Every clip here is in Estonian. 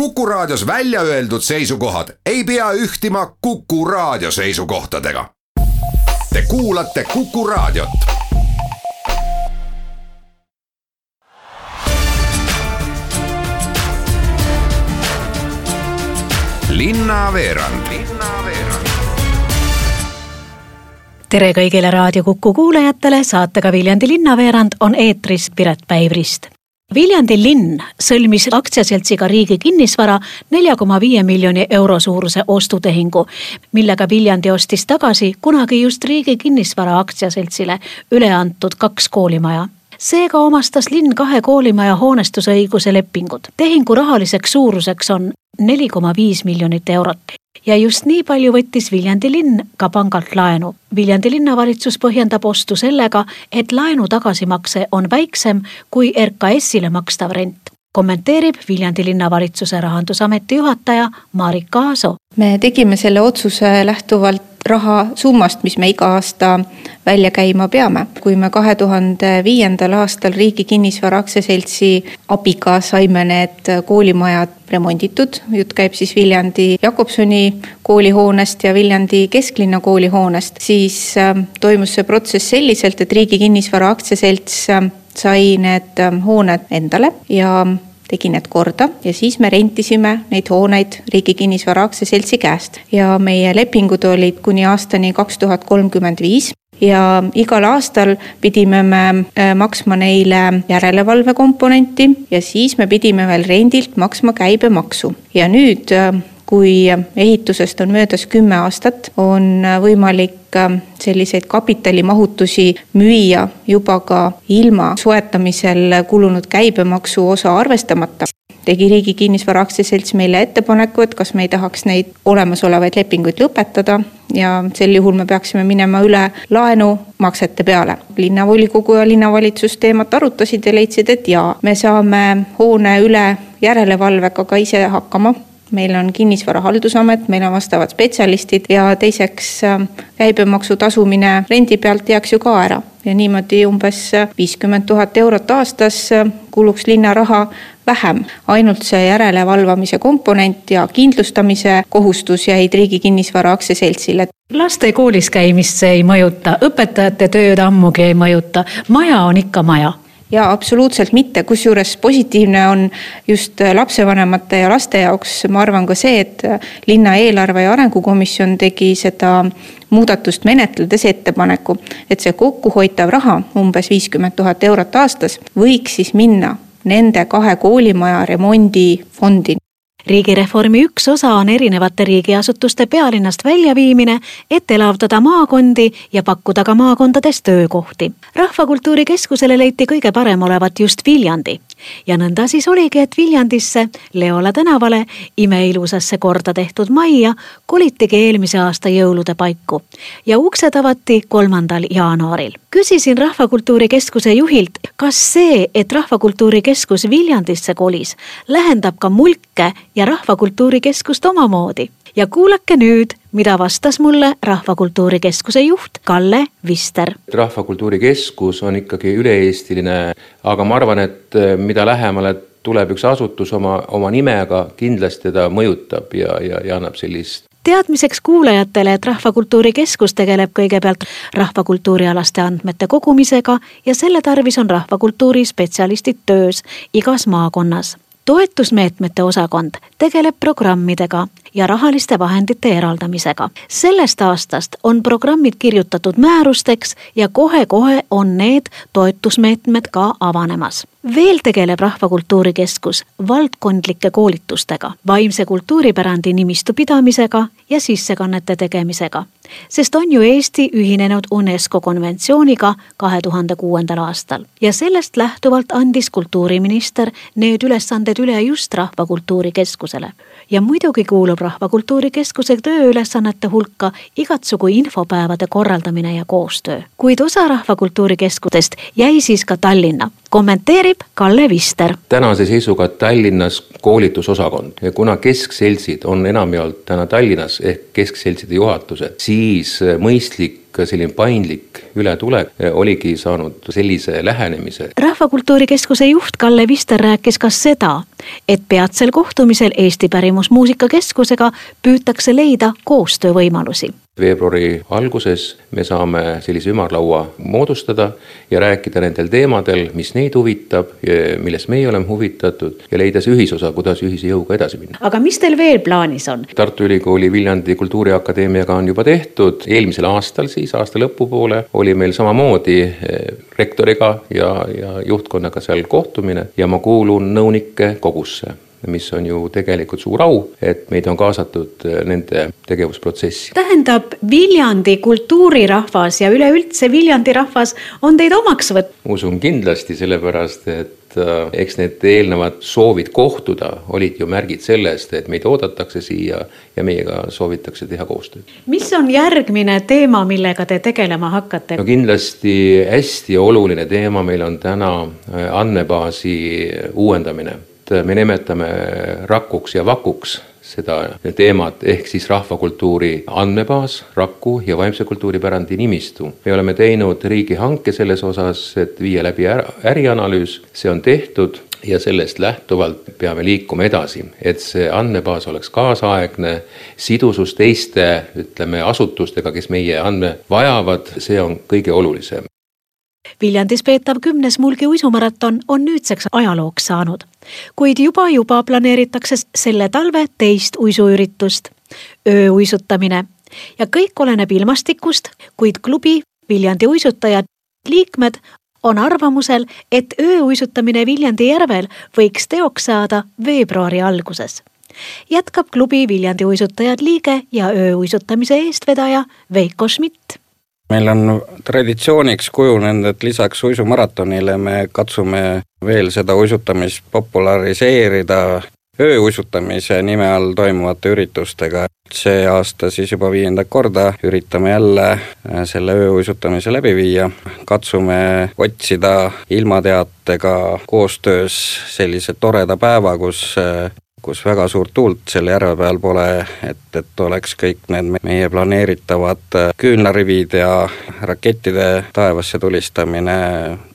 Kuku Raadios välja öeldud seisukohad ei pea ühtima Kuku Raadio seisukohtadega. Te kuulate Kuku Raadiot. linnaveerand tere kõigile Raadio Kuku kuulajatele, saatega Viljandi linnaveerand on eetris Piret Päivrist. Viljandi linn sõlmis aktsiaseltsiga Riigi Kinnisvara nelja koma viie miljoni euro suuruse ostutehingu, millega Viljandi ostis tagasi kunagi just Riigi Kinnisvara aktsiaseltsile üle antud kaks koolimaja seega omastas linn kahe koolimaja hoonestusõiguse lepingud. tehingu rahaliseks suuruseks on neli koma viis miljonit eurot ja just nii palju võttis Viljandi linn ka pangalt laenu. Viljandi linnavalitsus põhjendab ostu sellega, et laenu tagasimakse on väiksem kui RKS-ile makstav rent kommenteerib Viljandi linnavalitsuse rahandusameti juhataja Marika Aaso. me tegime selle otsuse lähtuvalt rahasummast, mis me iga aasta välja käima peame. kui me kahe tuhande viiendal aastal Riigi Kinnisvara Aktsiaseltsi abiga saime need koolimajad remonditud, jutt käib siis Viljandi Jakobsoni koolihoonest ja Viljandi kesklinna koolihoonest, siis äh, toimus see protsess selliselt, et Riigi Kinnisvara Aktsiaselts äh, sai need äh, hooned endale ja tegi need korda ja siis me rentisime neid hooneid Riigi Kinnisvara Aktsiaseltsi käest. ja meie lepingud olid kuni aastani kaks tuhat kolmkümmend viis ja igal aastal pidime me äh, maksma neile järelevalve komponenti ja siis me pidime veel rendilt maksma käibemaksu ja nüüd äh, kui ehitusest on möödas kümme aastat, on võimalik äh, selliseid kapitalimahutusi müüa juba ka ilma soetamisel kulunud käibemaksu osa arvestamata tegi Riigi Kinnisvara Aktsiaselts meile ettepaneku, et kas me ei tahaks neid olemasolevaid lepinguid lõpetada ja sel juhul me peaksime minema üle laenumaksete peale. linnavolikogu ja linnavalitsus teemat arutasid ja leidsid, et jaa, me saame hoone üle järelevalvega ka ise hakkama meil on kinnisvarahaldusamet, meil on vastavad spetsialistid ja teiseks äh, käibemaksu tasumine rendi pealt jääks ju ka ära. ja niimoodi umbes viiskümmend tuhat eurot aastas äh, kuluks linna raha vähem. ainult see järelevalvamise komponent ja kindlustamise kohustus jäid Riigi Kinnisvara Aktsiaseltsile. laste koolis käimist see ei mõjuta, õpetajate tööd ammugi ei mõjuta, maja on ikka maja ja absoluutselt mitte, kusjuures positiivne on just lapsevanemate ja laste jaoks, ma arvan ka see, et linna eelarve ja arengukomisjon tegi seda muudatust menetledes ettepaneku, et see kokkuhoitav raha, umbes viiskümmend tuhat eurot aastas, võiks siis minna nende kahe koolimaja remondifondi riigireformi üks osa on erinevate riigiasutuste pealinnast väljaviimine, et elavdada maakondi ja pakkuda ka maakondades töökohti. rahvakultuuri Keskusele leiti kõige parem olevat just Viljandi ja nõnda siis oligi, et Viljandisse, Leola tänavale, imeilusasse korda tehtud majja kolitigi eelmise aasta jõulude paiku ja uksed avati kolmandal jaanuaril. küsisin Rahvakultuuri Keskuse juhilt, kas see, et Rahvakultuuri Keskus Viljandisse kolis, lähendab ka mulke ja Rahvakultuuri Keskust omamoodi ja kuulake nüüd, mida vastas mulle Rahvakultuuri Keskuse juht Kalle Vister. rahvakultuuri Keskus on ikkagi üle-eestiline, aga ma arvan, et eh, mida lähemale tuleb üks asutus oma, oma nimega, kindlasti ta mõjutab ja, ja, ja annab sellist teadmiseks kuulajatele, et Rahvakultuuri Keskus tegeleb kõigepealt rahvakultuurialaste andmete kogumisega ja selle tarvis on rahvakultuuri spetsialistid töös igas maakonnas toetusmeetmete osakond tegeleb programmidega ja rahaliste vahendite eraldamisega. sellest aastast on programmid kirjutatud määrusteks ja kohe-kohe on need toetusmeetmed ka avanemas. veel tegeleb Rahvakultuuri Keskus valdkondlike koolitustega, vaimse kultuuripärandi nimistu pidamisega ja sissekannete tegemisega sest on ju Eesti ühinenud UNESCO konventsiooniga kahe tuhande kuuendal aastal ja sellest lähtuvalt andis kultuuriminister need ülesanded üle just Rahvakultuuri Keskusele. Ja muidugi kuulub Rahvakultuuri Keskuse tööülesannete hulka igatsugu infopäevade korraldamine ja koostöö. kuid osa Rahvakultuuri Keskustest jäi siis ka Tallinna kommenteerib Kalle Vister. tänase seisuga Tallinnas koolitusosakond ja kuna keskseltsid on enamjaolt täna Tallinnas ehk keskseltside juhatused, siis siis mõistlik selline paindlik ületulek oligi saanud sellise lähenemise. rahvakultuuri Keskuse juht Kalle Vister rääkis ka seda, et peatsel kohtumisel Eesti Pärimusmuusika Keskusega püütakse leida koostöövõimalusi veebruari alguses me saame sellise ümarlaua moodustada ja rääkida nendel teemadel, mis neid huvitab, millest meie oleme huvitatud ja leida see ühisosa, kuidas ühise jõuga edasi minna. aga mis teil veel plaanis on? Tartu Ülikooli Viljandi Kultuuriakadeemiaga on juba tehtud, eelmisel aastal siis, aasta lõpupoole, oli meil samamoodi eh, rektoriga ja, ja juhtkonnaga seal kohtumine ja ma kuulun nõunike kogusse mis on ju tegelikult suur au, et meid on kaasatud äh, nende tegevusprotsessi. tähendab, Viljandi kultuurirahvas ja üleüldse Viljandi rahvas on teid omaks võtnud? usun kindlasti, sellepärast et äh, eks need eelnevad soovid kohtuda olid ju märgid sellest, et meid oodatakse siia ja meiega soovitakse teha koostööd. mis on järgmine teema, millega te tegelema hakkate? no kindlasti hästi oluline teema meil on täna äh, andmebaasi uuendamine et me nimetame rakuks ja vakuks seda teemat, ehk siis rahvakultuuri andmebaas, Raku ja vaimse kultuuripärandi nimistu. me oleme teinud riigihanke selles osas, et viia läbi ärianalüüs, see on tehtud ja sellest lähtuvalt peame liikuma edasi, et see andmebaas oleks kaasaegne, sidusus teiste, ütleme, asutustega, kes meie andme vajavad, see on kõige olulisem. Viljandis peetav kümnes Mulgi uisumaraton on nüüdseks ajalooks saanud, kuid juba-juba planeeritakse selle talve teist uisuüritust, ööuisutamine ja kõik oleneb ilmastikust, kuid klubi Viljandi uisutajad liikmed on arvamusel, et ööuisutamine Viljandi järvel võiks teoks saada veebruari alguses. jätkab klubi Viljandi uisutajad liige ja ööuisutamise eestvedaja Veiko Schmidt meil on traditsiooniks kujunenud, et lisaks uisumaratonile me katsume veel seda uisutamist populariseerida ööuisutamise nime all toimuvate üritustega. see aasta siis juba viiendat korda üritame jälle äh, selle ööuisutamise läbi viia, katsume otsida ilmateatega koostöös sellise toreda päeva, kus äh, kus väga suurt tuult selle järve peal pole, et, et oleks kõik need meie planeeritavad äh, küünlarivid ja rakettide taevasse tulistamine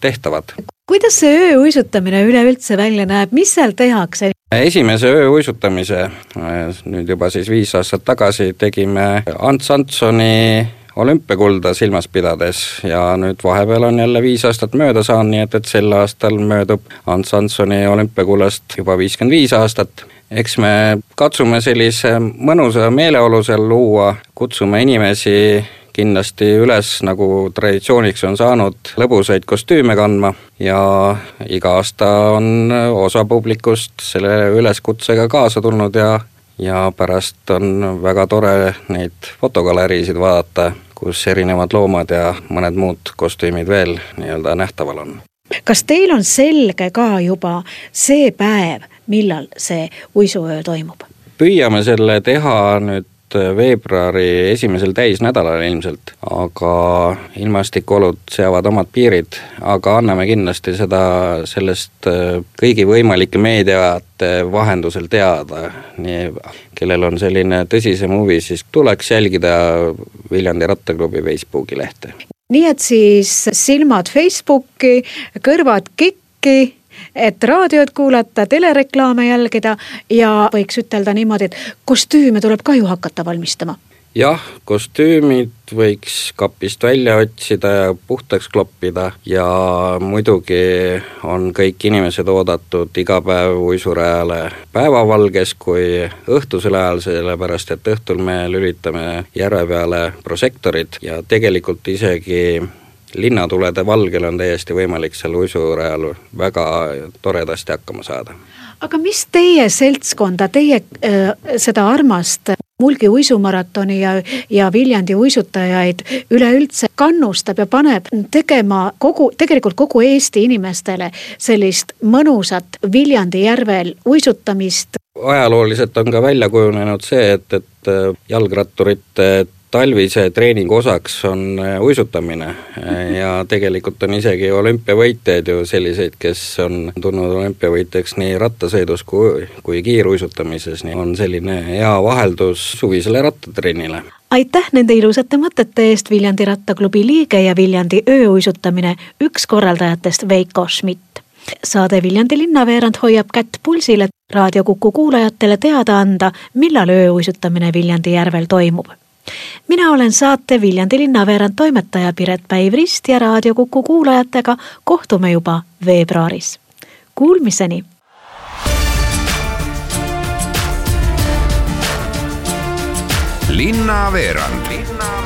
tehtavad. kuidas see ööuisutamine üleüldse välja näeb, mis seal tehakse? esimese ööuisutamise, äh, nüüd juba siis viis aastat tagasi, tegime Ants Antsoni olümpiakulda silmas pidades ja nüüd vahepeal on jälle viis aastat mööda saanud, nii et, et sel aastal möödub Ants Antsoni olümpiakullast juba viiskümmend viis aastat. Eks me katsume sellise mõnusa meeleolu seal luua, kutsume inimesi kindlasti üles, nagu traditsiooniks on saanud, lõbusaid kostüüme kandma ja iga aasta on osa publikust selle üleskutsega kaasa tulnud ja ja pärast on väga tore neid fotogaleriisid vaadata, kus erinevad loomad ja mõned muud kostüümid veel nii-öelda nähtaval on. kas teil on selge ka juba see päev, millal see uisuöö toimub? püüame selle teha nüüd veebruari esimesel täisnädalal ilmselt, aga ilmastikuolud seavad omad piirid, aga anname kindlasti seda, sellest äh, kõigi võimalike meediate vahendusel teada, nii kellel on selline tõsisem huvi, siis tuleks jälgida Viljandi Rattaklubi Facebooki lehte. nii et siis silmad Facebooki, kõrvad KIK-i et raadiot kuulata, telereklaame jälgida ja võiks ütelda niimoodi, et kostüüme tuleb ka ju hakata valmistama. Jah, kostüümid võiks kapist välja otsida ja puhtaks kloppida ja muidugi on kõik inimesed oodatud iga päev uisurajale päevavalges kui õhtusel ajal, sellepärast et õhtul me lülitame järve peale prožektorid ja tegelikult isegi linnatulede valgel on täiesti võimalik seal uisurajal väga toredasti hakkama saada. aga mis teie seltskonda, teie äh, seda armast Mulgi uisumaratoni ja, ja Viljandi uisutajaid üleüldse kannustab ja paneb tegema kogu, tegelikult kogu Eesti inimestele sellist mõnusat Viljandi järvel uisutamist? ajalooliselt on ka välja kujunenud see, et, et jalgratturite talvise treeningu osaks on uisutamine ja tegelikult on isegi olümpiavõitjaid ju selliseid, kes on tulnud olümpiavõitjaks nii rattasõidus kui, kui kiiruisutamises, nii on selline hea vaheldus suvisele rattatrennile aitäh nende ilusate mõtete eest, Viljandi Rattaklubi liige ja Viljandi ööuisutamine, üks korraldajatest Veiko Schmidt. saade Viljandi linnaveerand hoiab kätt pulsil, et Raadio Kuku kuulajatele teada anda, millal ööuisutamine Viljandi järvel toimub. Mina olen saate Viljandi linnaveerand toimetaja Piret Päiv-Rist ja Raadio Kuku kuulajatega kohtume juba veebruaris. Kuulmiseni linnaveerand. linnaveerand